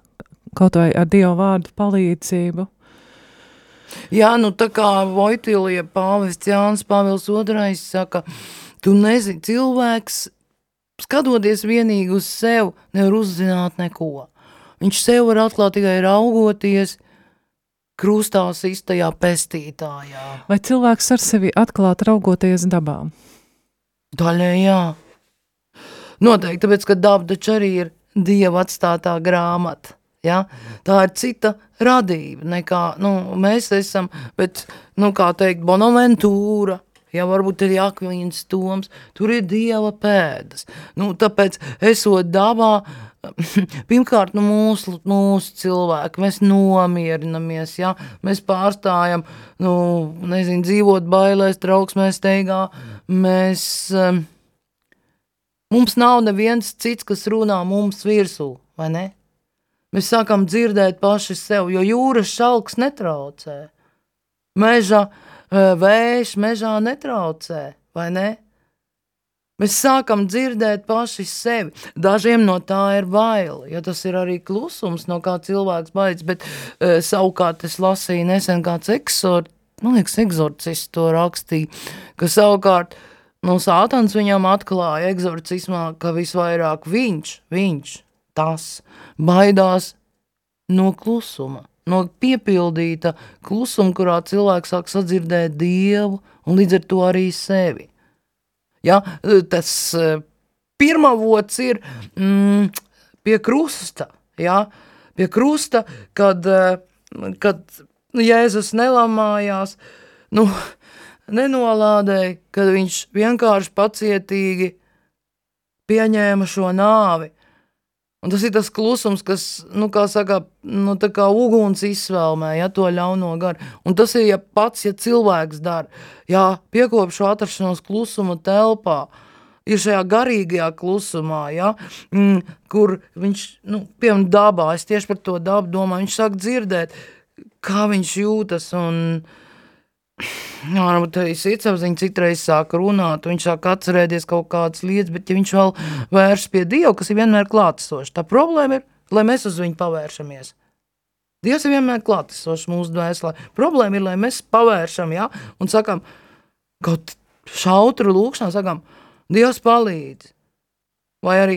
[SPEAKER 2] kaut vai ar Dievu vārdu palīdzību.
[SPEAKER 3] Jā, nu tā kā Vojtilija pāvests Jānis Pāvils II saka, tu nezini, cilvēks skatoties vienīgi uz sev, nevar uzzināt neko. viņš sev var atklāt tikai raugoties krustā sistajā pestītājā.
[SPEAKER 2] Vai cilvēks ar sevi atklāt raugoties dabā?
[SPEAKER 3] Daļai jā. Noteikti, tāpēc, ka daba taču arī ir Dieva atstātā grāmata. Ja? Tā ir cita radība nekā nu, mēs esam, bet, nu, kā teikt, Bonaventūra, ja varbūt ir Jakvīns Toms, tur ir Dieva pēdas. Nu, tāpēc, esot dabā, pirmkārt, nu, mūsu, mūsu cilvēki, mēs nomierinamies, ja? mēs pārstājam, nu, nezinu, dzīvot bailēs, trauksmēs, steigā, mēs, um, mums nav neviens cits, kas runā mums virsū, vai ne? Mēs sākam dzirdēt paši sev, jo jūras šalks netraucē. Meža eh, vējš mežā netraucē, vai ne? Mēs sākam dzirdēt paši sevi. Dažiem no tā ir bail, jo tas ir arī klusums, no kā cilvēks baids, bet e, savukārt es lasīju nesen kāds eksort, man liekas, eksorcists to rakstīja, ka savukārt, nu, sātans viņam atklāja eksorcismā, ka visvairāk viņš, viņš, tas, baidās no klusuma, no piepildīta klusuma, kurā cilvēks sāk sadzirdēt Dievu un līdz ar to arī sevi. Ja, tas eh, pirmavots ir mm, pie krusta, ja, pie krusta, kad, eh, kad Jēzus nelamājās, nu, nenolādēja, kad viņš vienkārši pacietīgi pieņēma šo nāvi. Un tas ir tas klusums, kas, nu, kā saka, nu, tā kā uguns izsvelmē, ja, to ļauno garu. Un tas ir, ja pats, ja cilvēks dara, ja piekop šo atrašanos klusuma telpā, ir šajā garīgajā klusumā, ja, mm, kur viņš, nu, piemēram, dabā, es tieši par to dabu domāju, viņš sāk dzirdēt, kā viņš jūtas, un, Jā, varbūt arī sirdsapziņa citreiz sāk runāt, viņš sāk atcerēties kaut kādas lietas, bet ja viņš vēl vērš pie Dieva, kas ir vienmēr klātesošs, tā problēma ir, lai mēs uz viņu pavēršamies. Dievs ir vienmēr klātesošs mūsu dvēselē. Problēma ir, lai mēs pavēršam, ja, un sakam, kaut šautru lūkšanā sakam, Dievs palīdz. Vai arī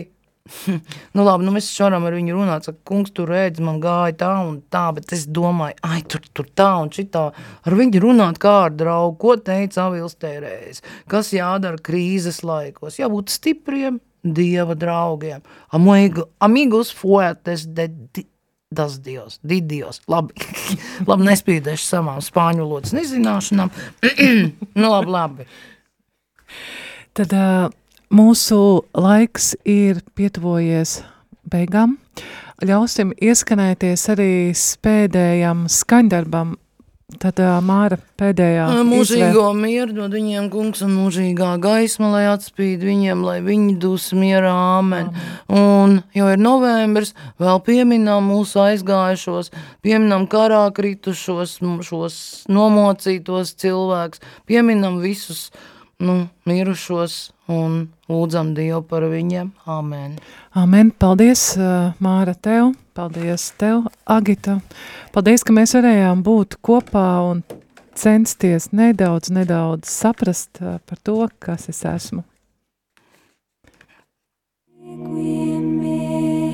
[SPEAKER 3] nu, labi, nu mēs varam ar viņu runāt. Saka, kungs, tur redz, man gāja tā un tā, bet es domāju, ai, tur, tur tā un šitā. Ar viņu runāt kā ar draugu, ko teica Avils tērējs, kas jādara krīzes laikos. Jābūt stipriem dieva draugiem. Amigo, amigos fuertes de di, das dios, di dios. Labi, labi nespīdēšu samām spāņu lodas nezināšanām. nu, labi, labi.
[SPEAKER 2] Tad uh, Mūsu laiks ir pietuvojies beigām. Ļausim ieskanēties arī pēdējam skaņdarbam. Tad Māra pēdējā
[SPEAKER 3] Mūžīgo mieru dod viņiem kungs un mūžīgā gaisma, lai atspīd viņiem, lai viņi dus mierā, amen. Un, jo ir novembris, vēl pieminam mūsu aizgājušos, pieminam karā kritušos, šos nomocītos cilvēkus, pieminam visus nu, mirušos un lūdzam Dievu par viņiem. Amen.
[SPEAKER 2] Amen. Paldies, Māra, tev. Paldies tev, Agita. Paldies, ka mēs varējām būt kopā un censties nedaudz, nedaudz saprast par to, kas es esmu. Requiem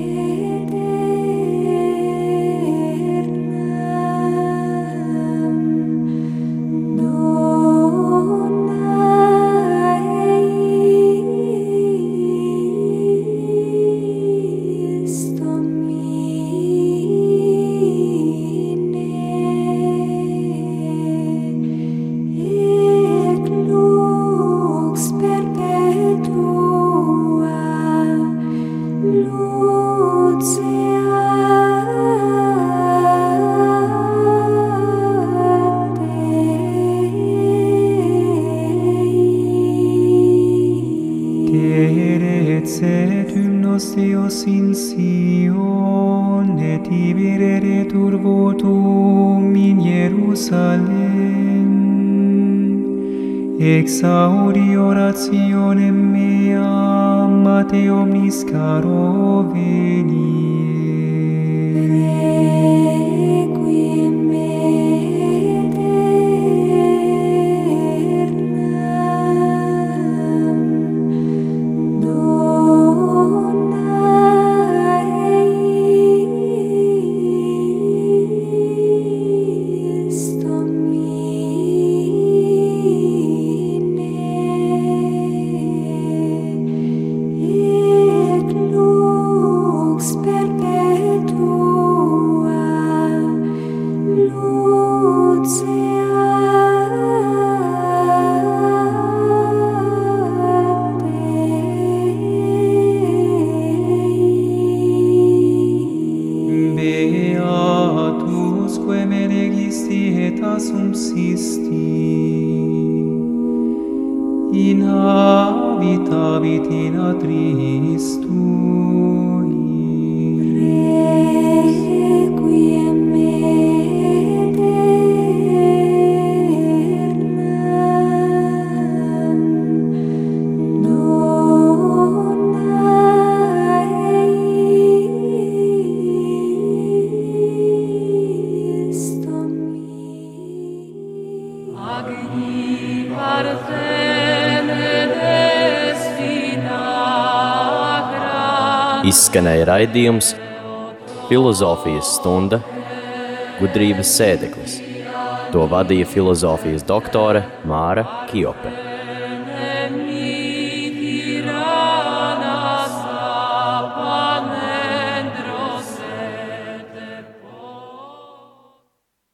[SPEAKER 6] exaudi orationem meam Mate omnis caro veni.
[SPEAKER 1] Izskanēja raidījums Filozofijas stunda gudrības sēdeklis. To vadīja filozofijas doktore Māra Kiope.